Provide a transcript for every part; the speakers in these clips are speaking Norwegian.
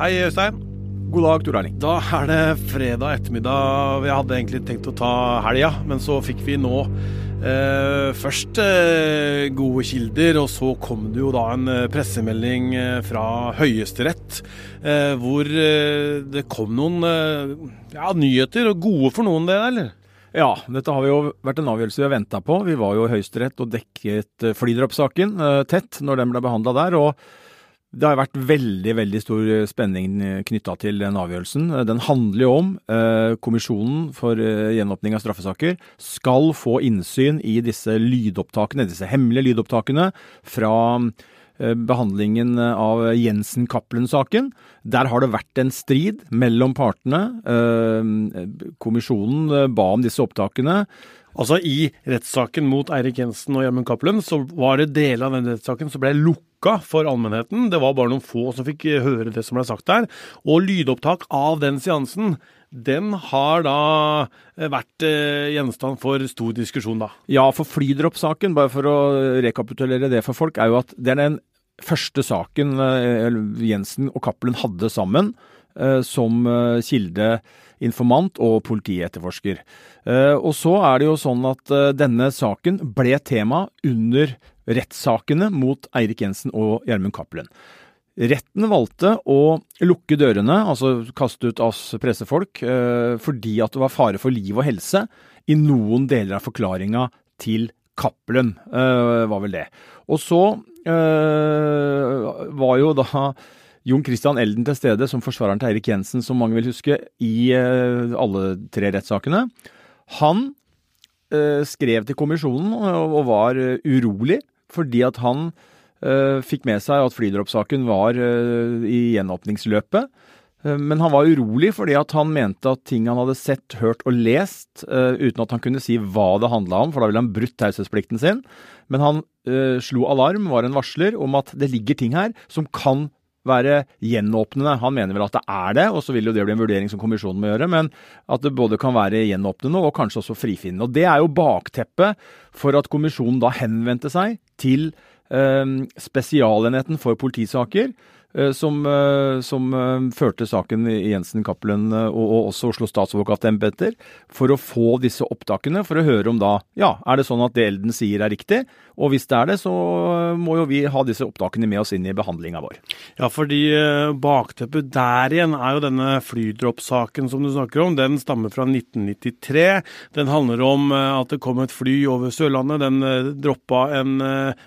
Hei, Øystein. God dag, Tor Erling. Da er det fredag ettermiddag. Vi hadde egentlig tenkt å ta helga, men så fikk vi nå eh, først eh, gode kilder, og så kom det jo da en eh, pressemelding eh, fra Høyesterett eh, hvor eh, det kom noen ja, nyheter, og gode for noen, det, eller? Ja, dette har jo vært en avgjørelse vi har venta på. Vi var jo i Høyesterett og dekket Flydrop-saken tett når den ble behandla der. og det har vært veldig veldig stor spenning knytta til den avgjørelsen. Den handler jo om eh, Kommisjonen for eh, gjenåpning av straffesaker skal få innsyn i disse lydopptakene, disse hemmelige lydopptakene fra eh, behandlingen av Jensen-Cappelen-saken. Der har det vært en strid mellom partene. Eh, kommisjonen eh, ba om disse opptakene. Altså I rettssaken mot Eirik Jensen og Gjermund Cappelen så var det deler av den rettssaken som ble lukka for allmennheten. Det var bare noen få som fikk høre det som ble sagt der. Og lydopptak av den seansen den har da vært eh, gjenstand for stor diskusjon, da. Ja, for flydropp-saken, bare for å rekapitulere det for folk, er jo at det er den første saken eh, Jensen og Cappelen hadde sammen eh, som kilde informant og politietterforsker. Eh, og så er det jo sånn at eh, denne saken ble tema under rettssakene mot Eirik Jensen og Gjermund Cappelen. Retten valgte å lukke dørene, altså kaste ut oss pressefolk, eh, fordi at det var fare for liv og helse i noen deler av forklaringa til Cappelen, var vel det. Og så var jo da Jon Christian Elden til stede som forsvareren til Eirik Jensen, som mange vil huske, i uh, alle tre rettssakene. Han uh, skrev til kommisjonen og, var uh, urolig fordi at han fikk med seg at flydroppsaken var i gjenåpningsløpet. Men han var urolig fordi at han mente at ting han hadde sett, hørt og lest, uten at han kunne si hva det handla om, for da ville han brutt taushetsplikten sin. Men han slo alarm, var en varsler, om at det ligger ting her som kan være gjenåpnende. Han mener vel at det er det, og så vil jo det bli en vurdering som kommisjonen må gjøre, men at det både kan være gjenåpnende og kanskje også frifinnende. Og Det er jo bakteppet for at kommisjonen da henvendte seg til eh, Spesialenheten for politisaker, som, eh, som, eh, førte saken i Jensen, Cappelen og, og også Oslo statsadvokatembeter, for å få disse opptakene, for å høre om da Ja, er det sånn at det Elden sier er riktig? Og hvis det er det, så må jo vi ha disse opptakene med oss inn i behandlinga vår. Ja, fordi bakteppet der igjen er jo denne flydroppsaken som du snakker om. Den stammer fra 1993. Den handler om at det kom et fly over Sørlandet. Den droppa en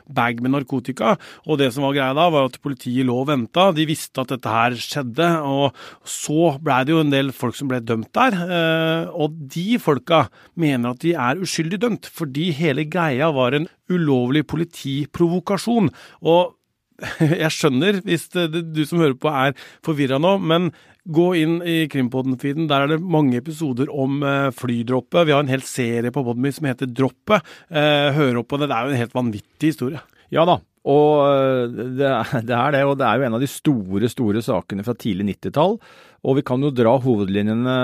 bag med narkotika. Og det som var greia da, var at politiet lå og venta venta. De visste at dette her skjedde. Og så blei det jo en del folk som ble dømt der. Eh, og de folka mener at de er uskyldig dømt, fordi hele greia var en ulovlig politiprovokasjon. Og jeg skjønner hvis det, du som hører på er forvirra nå, men gå inn i Krimpodden-feeden. Der er det mange episoder om eh, flydroppet. Vi har en hel serie på poden min som heter Droppet. Eh, hør opp på det. Det er jo en helt vanvittig historie. Ja da, og eh, det er, det og det er jo en av de store, store sakene fra tidlig 90-tall. Og vi kan jo dra hovedlinjene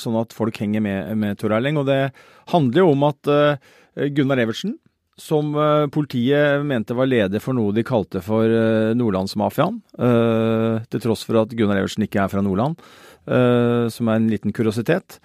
sånn at folk henger med, med Tor Erling. Og det handler jo om at uh, Gunnar Evertsen, som politiet mente var leder for noe de kalte for Nordlandsmafiaen, til tross for at Gunnar Evertsen ikke er fra Nordland, som er en liten kuriositet.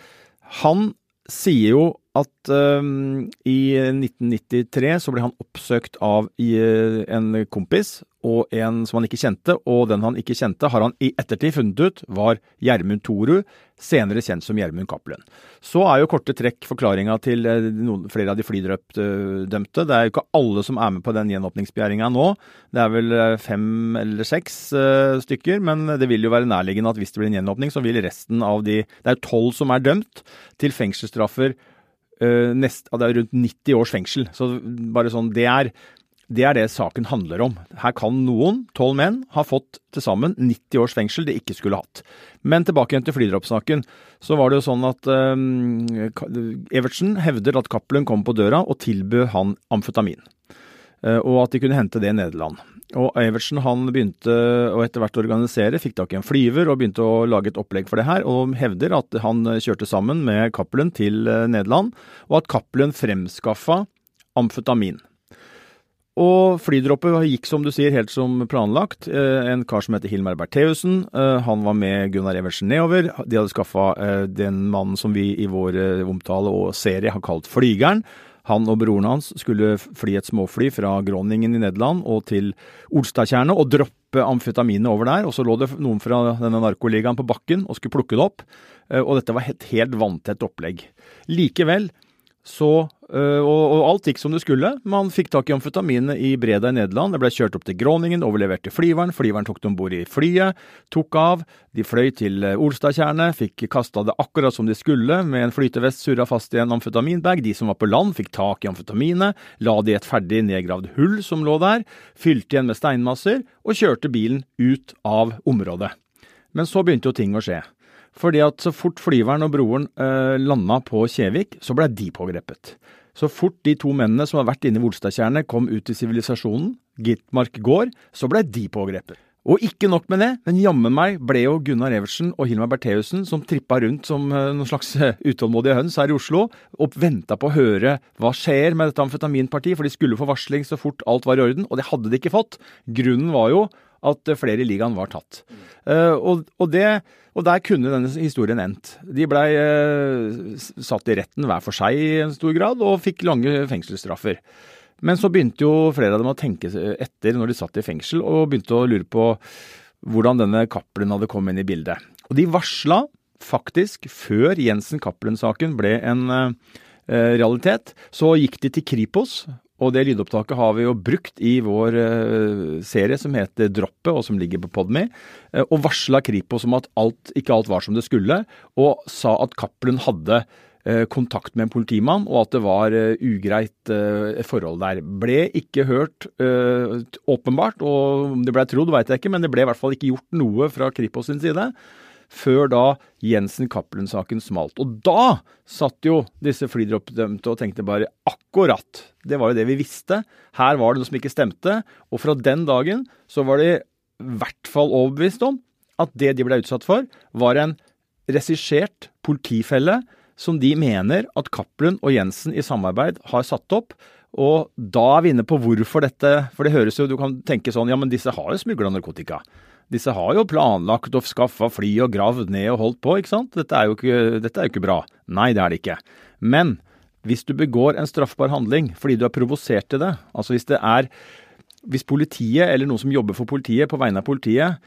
Han sier jo at um, i 1993 så ble han oppsøkt av uh, en kompis og en som han ikke kjente, og den han ikke kjente, har han i ettertid funnet ut var Gjermund Toru, senere kjent som Gjermund Cappelen. Så er jo korte trekk forklaringa til uh, noen, flere av de flydrøpte-dømte. Det er jo ikke alle som er med på den gjenåpningsbegjæringa nå. Det er vel uh, fem eller seks stykker, men det vil jo være nærliggende at hvis det blir en gjenåpning, så vil resten av de Det er tolv som er dømt til fengselsstraffer uh, nest, det er rundt 90 års fengsel. Så bare sånn, det er, det er det saken handler om. Her kan noen, tolv menn, ha fått til sammen 90 års fengsel de ikke skulle hatt. Men tilbake igjen til flydroppsaken. Så var det jo sånn at um, Evertsen hevder at Cappelen kom på døra og tilbød han amfetamin. Uh, og at de kunne hente det i Nederland. Og Evertsen han begynte å etter hvert organisere, fikk tak i en flyver og begynte å lage et opplegg for det her, og hevder at han kjørte sammen med Cappelen til eh, Nederland, og at Cappelen fremskaffa amfetamin. Og flydroppet gikk som du sier helt som planlagt. En kar som heter Hilmar Bertheussen, han var med Gunnar Evertsen nedover. De hadde skaffa den mannen som vi i vår omtale og serie har kalt Flygeren. Han og broren hans skulle fly et småfly fra Groningen i Nederland og til Olstadtjernet og droppe amfetaminet over der. Og så lå det noen fra denne narkoligaen på bakken og skulle plukke det opp. Og dette var et helt vanntett opplegg. Likevel så øh, og, og, alt gikk som det skulle. Man fikk tak i amfetaminet i Breda i Nederland. Det ble kjørt opp til Groningen, overlevert til flyveren. Flyveren tok det om bord i flyet, tok av. De fløy til uh, Olstadtjernet, fikk kasta det akkurat som de skulle, med en flytevest surra fast i en amfetaminbag. De som var på land, fikk tak i amfetaminet, la det i et ferdig nedgravd hull som lå der, fylte igjen med steinmasser og kjørte bilen ut av området. Men så begynte jo ting å skje. Fordi at så fort flyveren og broren eh, landa på Kjevik, så ble de pågrepet. Så fort de to mennene som har vært inne i Volstadtjernet kom ut i sivilisasjonen, Gitmark gård, så ble de pågrepet. Og ikke nok med det, men jammen meg ble jo Gunnar Evertsen og Hilmar Bertheussen, som trippa rundt som uh, noen slags uh, utålmodige høns her i Oslo, og venta på å høre hva skjer med dette amfetaminpartiet, for de skulle få varsling så fort alt var i orden, og det hadde de ikke fått. Grunnen var jo at uh, flere i ligaen var tatt. Og, og, det og der kunne denne historien endt. De blei eh, satt i retten hver for seg i en stor grad, og fikk lange fengselsstraffer. Men så begynte jo flere av dem å tenke etter når de satt i fengsel, og begynte å lure på hvordan denne Cappelen hadde kommet inn i bildet. Og de varsla faktisk, før Jensen Cappelen-saken ble en eh, realitet, så gikk de til Kripos og det lydopptaket har vi jo brukt i vår uh, serie som heter Droppet, og som ligger på Podme. Uh, og varsla Kripos om at alt, ikke alt var som det skulle, og sa at Cappelen hadde uh, kontakt med en politimann, og at det var ugreit forhold der. Ble ikke hørt åpenbart, og om det ble trodd, veit jeg ikke, men det ble i hvert fall ikke gjort noe fra Kripos sin side før da Jensen-Cappelen-saken smalt. Og da satt jo disse flydroppdømte og tenkte bare akkurat, det var jo det vi visste. Her var det noe som ikke stemte. Og fra den dagen så var de i hvert fall overbevist om at det de ble utsatt for, var en regissert politifelle som de mener at Cappelen og Jensen i samarbeid har satt opp. Og da er vi inne på hvorfor dette For det høres jo, du kan tenke sånn, ja, men disse har jo smugla narkotika. Disse har jo planlagt og skaffa fly og gravd ned og holdt på, ikke sant? Dette er, ikke, dette er jo ikke bra. Nei, det er det ikke. Men hvis du begår en straffbar handling fordi du er provosert til det, altså hvis det er Hvis politiet eller noen som jobber for politiet på vegne av politiet,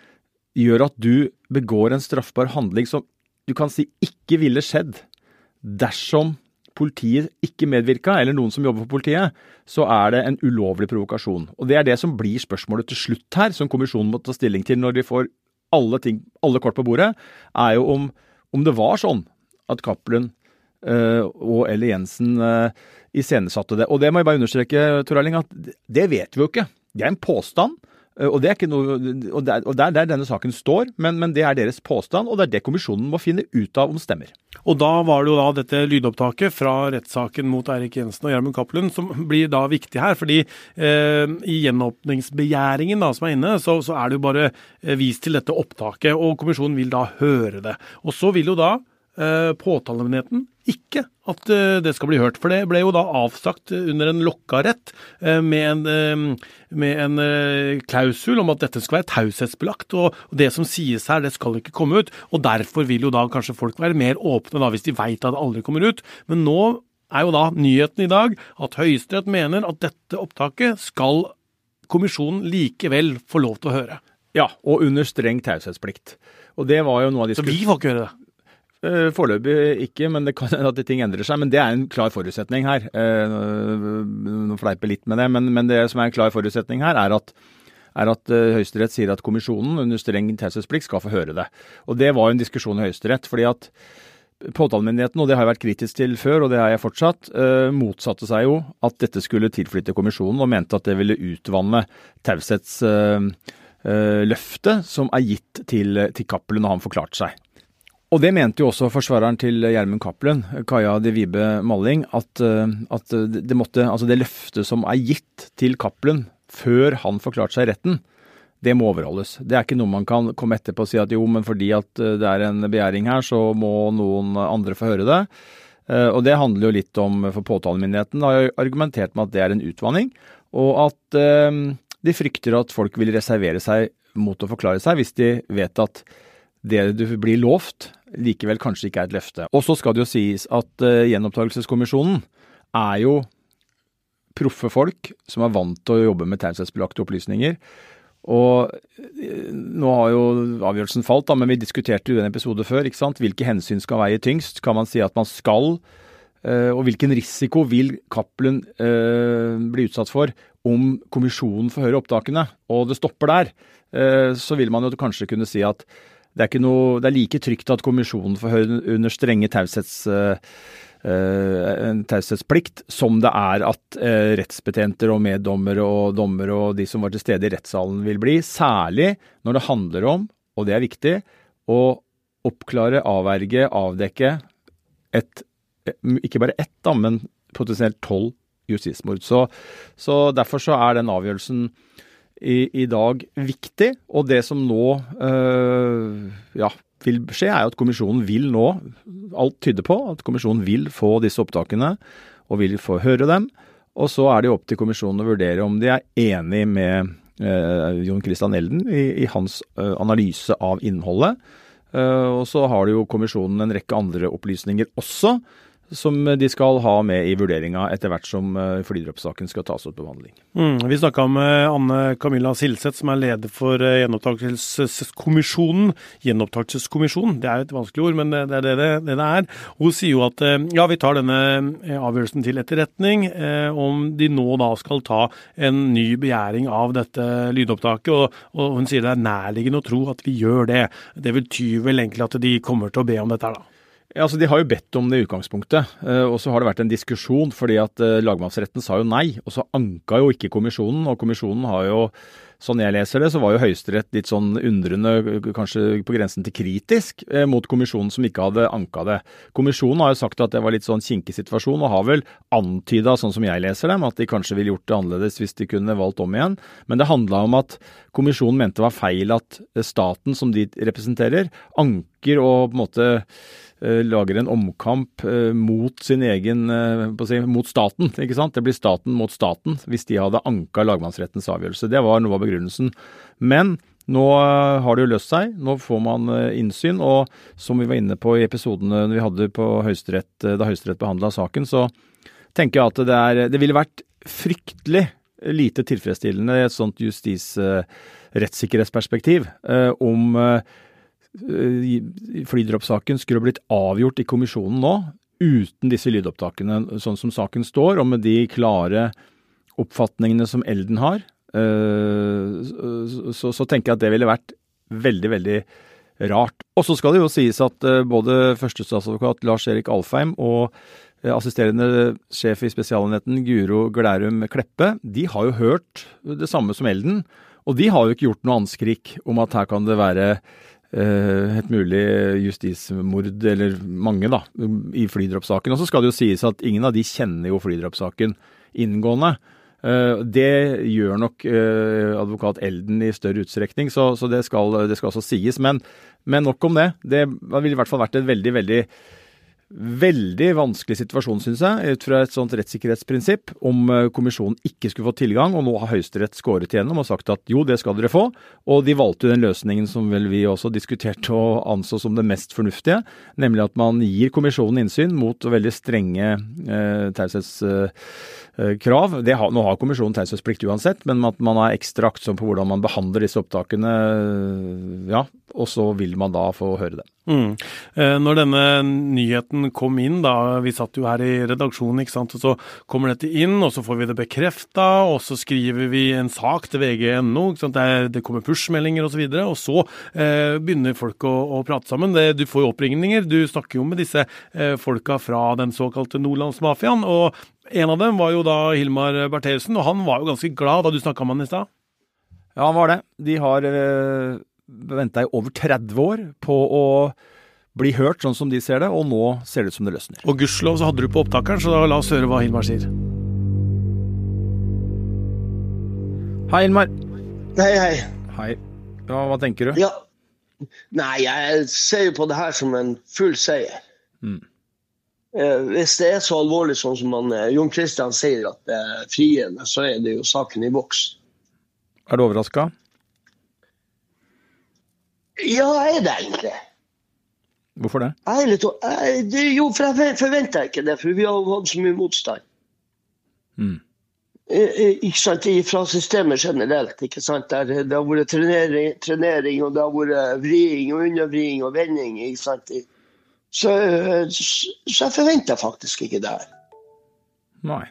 gjør at du begår en straffbar handling som du kan si ikke ville skjedd dersom politiet ikke medvirka, eller noen som jobber for politiet, så er det en ulovlig provokasjon. Og Det er det som blir spørsmålet til slutt her, som kommisjonen må ta stilling til når de får alle, ting, alle kort på bordet, er jo om, om det var sånn at Cappelen øh, og eller Jensen øh, iscenesatte det. Og det må jeg bare understreke, Tor Erling, at det vet vi jo ikke. Det er en påstand. Eh, og det er noe, og det er, og er der denne saken står, men, men, det er deres påstand, og det er det kommisjonen må finne ut av om stemmer. Og da var det jo da dette lydopptaket fra rettssaken mot Eirik Jensen og Gjermund Cappelund som blir da viktig her. fordi eh, i gjenåpningsbegjæringen da som er inne, så, så, er det jo bare eh, vist til dette opptaket, og kommisjonen vil da høre det. Og så vil jo da påtalemyndigheten ikke at eh, det skal bli hørt. For det ble jo da avsagt under en lokka rett eh, med en, eh, med en klausul om at dette skal være taushetsbelagt. Og det som sies her, det skal ikke komme ut. Og derfor vil jo da kanskje folk være mer åpne da, hvis de veit at det aldri kommer ut. Men nå er jo da nyheten i dag at Høyesterett mener at dette opptaket skal kommisjonen likevel få lov til å høre. Ja, og under streng taushetsplikt. Og det var jo noe av de Så vi får ikke høre det? Eh, foreløpig ikke, men det kan at ting endrer seg. Men det er en klar forutsetning her. Eh, nå fleiper litt med det, men, men, det som er en klar forutsetning her, er at, er at uh, Høyesterett sier at kommisjonen under streng taushetsplikt skal få høre det. Og det var en diskusjon i Høyesterett. fordi at Påtalemyndigheten, og det har jeg vært kritisk til før, og det har jeg fortsatt, motsatte seg jo at dette skulle tilflytte kommisjonen, og mente at det ville utvanne taushetsløftet som er gitt til, til Cappelen når han forklarte seg. Og det mente jo også forsvareren til Gjermund Cappelen, Kaja de Vibe Malling, at, eh, at det, måtte, altså det løftet som er gitt til Cappelen før han forklarte seg i retten, det må overholdes. Det er ikke noe man kan komme etterpå og si at jo, men fordi at eh, det er en begjæring her, så må noen andre få høre det. Eh, og det handler jo litt om for påtalemyndigheten. har argumentert med at det er en utvanning. og at de frykter at folk vil reservere seg mot å forklare seg hvis de vet at det du blir lovt, likevel kanskje ikke er et løfte. Og så skal det jo sies at uh, Gjenopptakelseskommisjonen er jo proffe folk som er vant til å jobbe med taushetsbelagte opplysninger. Og eh, nå har jo avgjørelsen falt, da, men vi diskuterte jo den en episode før. ikke sant? Hvilke hensyn skal veie tyngst? Kan man si at man skal? Uh, og hvilken risiko vil Cappelen bli utsatt for om kommisjonen får høre opptakene, og det stopper der? Så vil man jo kanskje kunne si at det er, noe, det er like trygt at kommisjonen får høre under strenge taushets, uh, taushetsplikt som det er at uh, rettsbetjenter og meddommere og dommere og de som var til stede i rettssalen vil bli. Særlig når det handler om, og det er viktig, å oppklare, avverge, avdekke et Ikke bare ett, da, men potensielt tolv justismord. Så, så derfor så er den avgjørelsen i, i dag viktig. Og det som nå øh, ja, vil skje, er at kommisjonen vil nå Alt tyder på at kommisjonen vil få disse opptakene og vil få høre dem. Og så er det jo opp til kommisjonen å vurdere om de er enig med øh, Jon Christian Elden i, i hans øh, analyse av innholdet. Og så har det jo kommisjonen en rekke andre opplysninger også, som de skal ha med i vurderinga etter hvert som uh, flydroppsaken skal tas opp til behandling. Mm, vi snakka med Anne Camilla Silseth, som er leder for uh, gjenopptakelseskommisjonen. Gjenopptakelseskommisjonen, det er jo et vanskelig ord, men det, er det, det det, er. Hun sier jo at ja, vi tar denne avgjørelsen til etterretning, om de nå da skal ta en ny begjæring av dette lydopptaket. Og, og hun sier det er nærliggende å tro at vi gjør det. Det betyr vel egentlig at de kommer til å be om dette her, da. Ja, altså De har jo bedt om det i utgangspunktet, eh, og så har det vært en diskusjon fordi at eh, lagmannsretten sa jo nei. Og så anka jo ikke kommisjonen, og kommisjonen har jo, sånn jeg leser det, så var jo Høyesterett litt sånn undrende, kanskje på grensen til kritisk, eh, mot kommisjonen som ikke hadde anka det. Kommisjonen har jo sagt at det var litt sånn kinkig situasjon, og har vel antyda, sånn som jeg leser dem, at de kanskje ville gjort det annerledes hvis de kunne valgt om igjen. Men det handla om at kommisjonen mente det var feil at staten, som de representerer, anker og på en måte Eh, lager en omkamp eh, mot sin egen eh, si, mot staten. ikke sant? Det blir staten mot staten hvis de hadde anka lagmannsrettens avgjørelse. Det var noe av begrunnelsen. Men nå har det jo løst seg. Nå får man innsyn. Og som vi var inne på i episodene vi hadde Høyesterett, da Høyesterett behandla saken, så tenker jeg at det, er, det ville vært fryktelig lite tilfredsstillende i et sånt justis- rettssikkerhetsperspektiv om Eh, flydroppsaken skulle blitt avgjort i kommisjonen nå, uten disse lydopptakene, sånn som saken står, og med de klare oppfatningene som Elden har, eh, så, så tenker jeg at det ville vært veldig, veldig rart. Og så skal det jo sies at eh, både førstestatsadvokat Lars Erik Alfheim og assisterende sjef i Spesialenheten Guro Glærum Kleppe, de har jo hørt det samme som Elden. Og de har jo ikke gjort noe anskrik om at her kan det være Eh, et mulig justismord, eller mange, da, i flydroppsaken. Og så skal det jo sies at ingen av de kjenner jo flydroppsaken inngående. Eh, det gjør nok eh, advokat Elden i større utstrekning, så, det, skal, det, skal, også sies. Men, men nok om det. Det ville i hvert fall vært et veldig, veldig veldig vanskelig situasjon, syns jeg, ut fra et sånt rettssikkerhetsprinsipp, om eh, kommisjonen ikke skulle få tilgang. Og nå har Høyesterett skåret igjennom og sagt at jo, det skal dere få. Og de valgte jo den løsningen som vel vi også diskuterte og anså som det mest fornuftige, nemlig at man gir kommisjonen innsyn mot veldig strenge eh, taushetskrav. Eh, nå har kommisjonen taushetsplikt uansett, men at man er ekstra aktsom på hvordan man behandler disse opptakene, ja, og så vil man da få høre det. Mm. Eh, når denne nyheten kom inn, da, vi satt jo her i redaksjonen, ikke sant, og så kommer dette inn, og så får vi det bekrefta, og så skriver vi en sak til vg.no, det, det, kommer push-meldinger osv., og, og så eh, begynner folk å, å, prate sammen. Det, du får jo oppringninger, du snakker jo med disse eh, folka fra den såkalte Nordlandsmafiaen, og en av dem var jo da Hilmar Bertheussen, og han var jo ganske glad da du snakka med han i stad? Ja, han var det. De har eh venta i over 30 år på å bli hørt, sånn som de ser det, og nå ser det ut som det løsner. Og gudskjelov så hadde du på opptakeren, så la oss høre hva Hilmar sier. Hei, Hilmar. Hei, hei. Hei. Ja, hva tenker du? Ja. Nei, jeg ser jo på det her som en full seier. Mm. Hvis det er så alvorlig sånn som man, Jon Christian sier, at det er friende, så er det jo saken i boks. Er du overraska? Ja, jeg er det egentlig. Hvorfor det? Jeg, det, jo, for jeg forventer ikke det, for vi har hatt så mye motstand. Mm. Ikke sant, Fra systemet generelt. ikke sant, Der Det har vært trenering, trenering og det har vært vriing og undervriing og vending. ikke sant, Så, så jeg forventer faktisk ikke det her. Nei.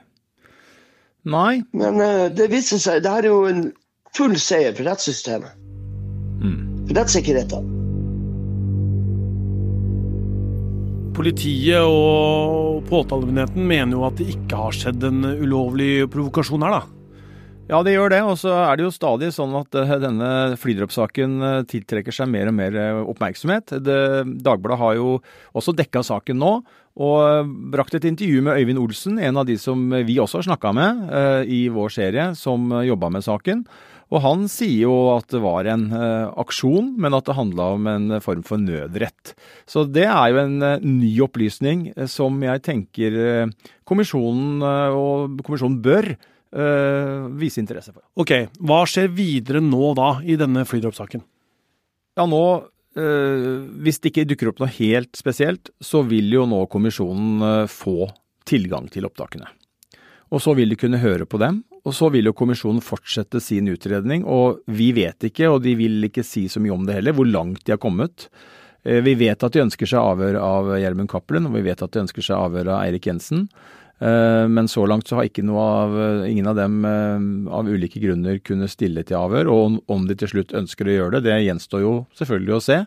Nei. Men det viser seg, det her er jo en full seier for rettssystemet. Mm. For dette. Politiet og påtalemyndigheten mener jo at det ikke har skjedd en ulovlig provokasjon her, da. Ja, det gjør det. Og så er det jo stadig sånn at uh, denne flydroppsaken uh, tiltrekker seg mer og mer uh, oppmerksomhet. Det, Dagbladet har jo også dekka saken nå, og brakt et intervju med Øyvind Olsen, en av de som vi også har snakka med i vår serie, som jobba med saken. Og han sier jo at det var en uh, aksjon, men at det handla om en form for nødrett. Så det er jo en uh, ny opplysning uh, som jeg tenker kommisjonen og kommisjonen bør vise interesse for. Ok, Hva skjer videre nå da i denne flydroppsaken? Ja, nå hvis det ikke dukker opp noe helt spesielt, så vil jo nå kommisjonen få tilgang til opptakene. Og så vil de kunne høre på dem, og så vil jo kommisjonen fortsette sin utredning, og vi vet ikke, og de vil ikke si så mye om det heller, hvor langt de har kommet. Eh, vi vet at de ønsker seg avhør av Gjermund Cappelen, og vi vet at de ønsker seg avhør av Eirik Jensen. Eh, men så langt så har av, ingen av dem eh, av ulike grunner kunnet stille til avhør. Og om de til slutt ønsker å gjøre det, det gjenstår jo selvfølgelig å se.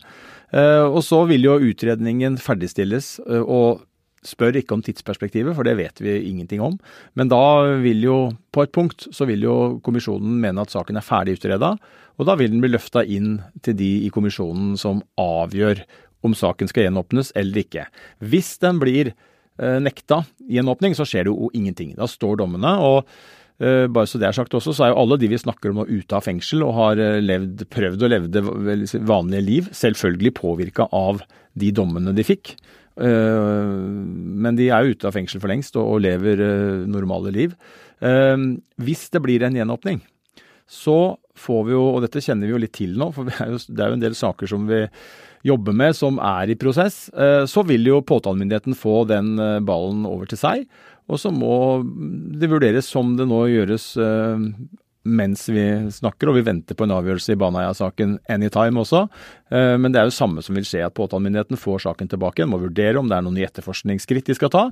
Og så vil jo utredningen ferdigstilles. og spør ikke om tidsperspektivet, for det vet vi ingenting om. Men da vil jo, på et punkt, så vil jo kommisjonen mene at saken er ferdig utreda, og da vil den bli løfta inn til de i kommisjonen som avgjør om saken skal gjenåpnes eller ikke. Hvis den blir eh, nekta gjenåpning, så skjer det jo ingenting. Da står dommene. og uh, bare så det er sagt også, så er jo alle de vi snakker om ute av fengsel og har eh, levd, prøvd å leve det vanlige liv, selvfølgelig påvirka av de dommene de fikk. Eh, men de er jo ute av fengsel for lengst og, lever eh, normale liv. Eh, hvis det blir en gjenåpning, så får vi jo, og dette kjenner vi jo litt til nå, for det er jo, det er jo en del saker som vi jobber med som er i prosess, så vil jo påtalemyndigheten få den ballen over til seg. Og så må det vurderes som det nå gjøres mens vi snakker, og vi venter på en avgjørelse i Baneheia-saken anytime også. Eh, men det er jo samme som vil skje, at påtalemyndigheten får saken tilbake, må vurdere om det er noen etterforskningsskritt de skal ta,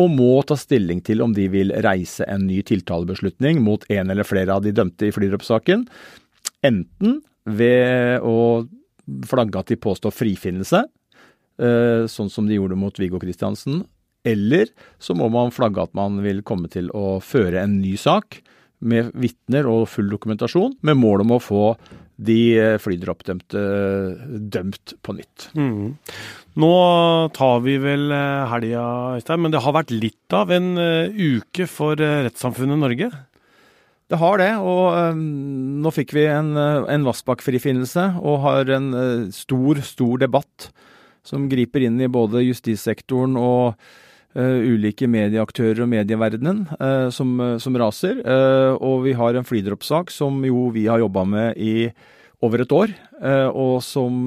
og må ta stilling til om de vil reise en ny tiltalebeslutning mot en eller flere av de dømte i flyrup-saken. Enten ved å flagge at de påstår frifinnelse, eh, sånn som de gjorde mot Viggo Kristiansen, eller så må man flagge at man vil komme til å føre en ny sak med vitner og full dokumentasjon, med mål om å få de eh, flydroppdømte dømt på nytt. Mm. Nå tar vi vel eh, helga, Øystein, men det har vært litt av en eh, uke for rettssamfunnet Norge? Det har det, og um, nå fikk vi en, en Vassbakk-frifinnelse og har en uh, stor, stor debatt som griper inn i både justissektoren og uh, ulike medieaktører og medieverdenen uh, som, uh, som, raser. og vi har en flydroppsak som jo vi har jobba med i over et år, og som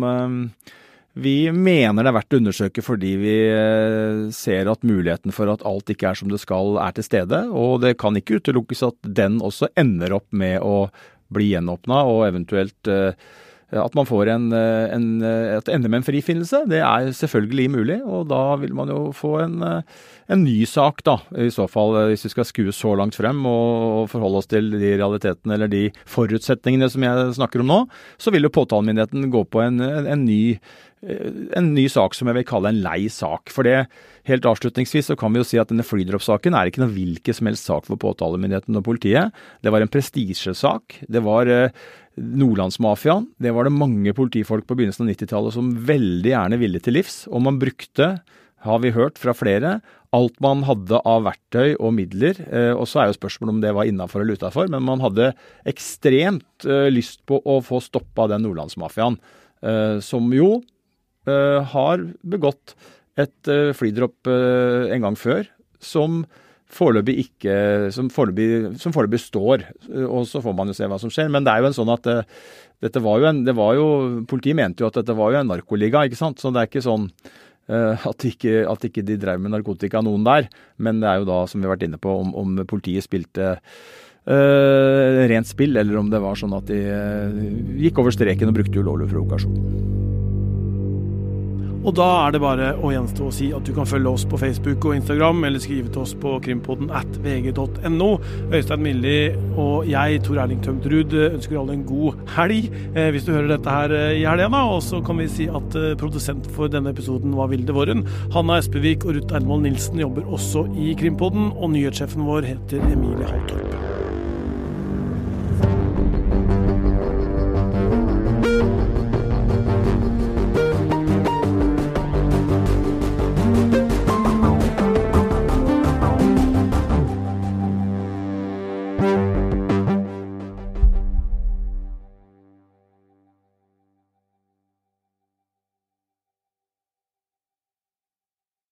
vi mener det er verdt å undersøke fordi vi ser at muligheten for at alt ikke er som det skal, er til stede. Og det kan ikke utelukkes at den også ender opp med å bli gjenåpna og eventuelt Eh, at man får en, eh, en, et at ender med en frifinnelse, det er selvfølgelig mulig. Og da vil man jo få en, en ny sak, da. I så fall, hvis vi skal skue så langt frem og forholde oss til de realitetene eller de forutsetningene som jeg snakker om nå, så vil jo påtalemyndigheten gå på en, en ny en ny sak som jeg vil kalle en lei sak. For det, helt avslutningsvis så kan vi jo si at denne flydroppsaken er ikke noe hvilken som helst sak for påtalemyndigheten og politiet. Det var en prestisjesak. Det var Nordlandsmafiaen. Det var det mange politifolk på begynnelsen av 90-tallet som veldig gjerne ville til livs. Og man brukte, har vi hørt fra flere, alt man hadde av verktøy og midler. Eh, og så er jo spørsmålet om det var innafor eller utafor, men man hadde ekstremt eh, lyst på å få stoppa den nordlandsmafiaen. Eh, som jo har begått et uh, flydropp uh, en gang før som foreløpig ikke Som foreløpig står. Og så får man jo se hva som skjer. Men det er jo en sånn at dette var jo en det var jo, Politiet mente jo at dette var jo en narkoliga, ikke sant. Så det er ikke sånn at ikke, at ikke de drev med narkotika, noen der. Men det er jo da, som vi har vært inne på, om, om politiet spilte uh, rent spill, eller om det var sånn at de uh, gikk over streken og brukte ulovlig provokasjon. Og da er det bare å gjenstå å si at du kan følge oss på Facebook og Instagram, eller skrive til oss på krimpoden at vg.no. Øystein Milli og jeg, Tor Erling Tømtrud, ønsker alle en god helg, eh, hvis du hører dette her eh, i helga. da, Og så kan vi si at eh, produsent for denne episoden var Vilde Våren. Hanna Espevik og Ruth Ermold Nilsen jobber også i Krimpoden, og nyhetssjefen vår heter Emilie Haltorp.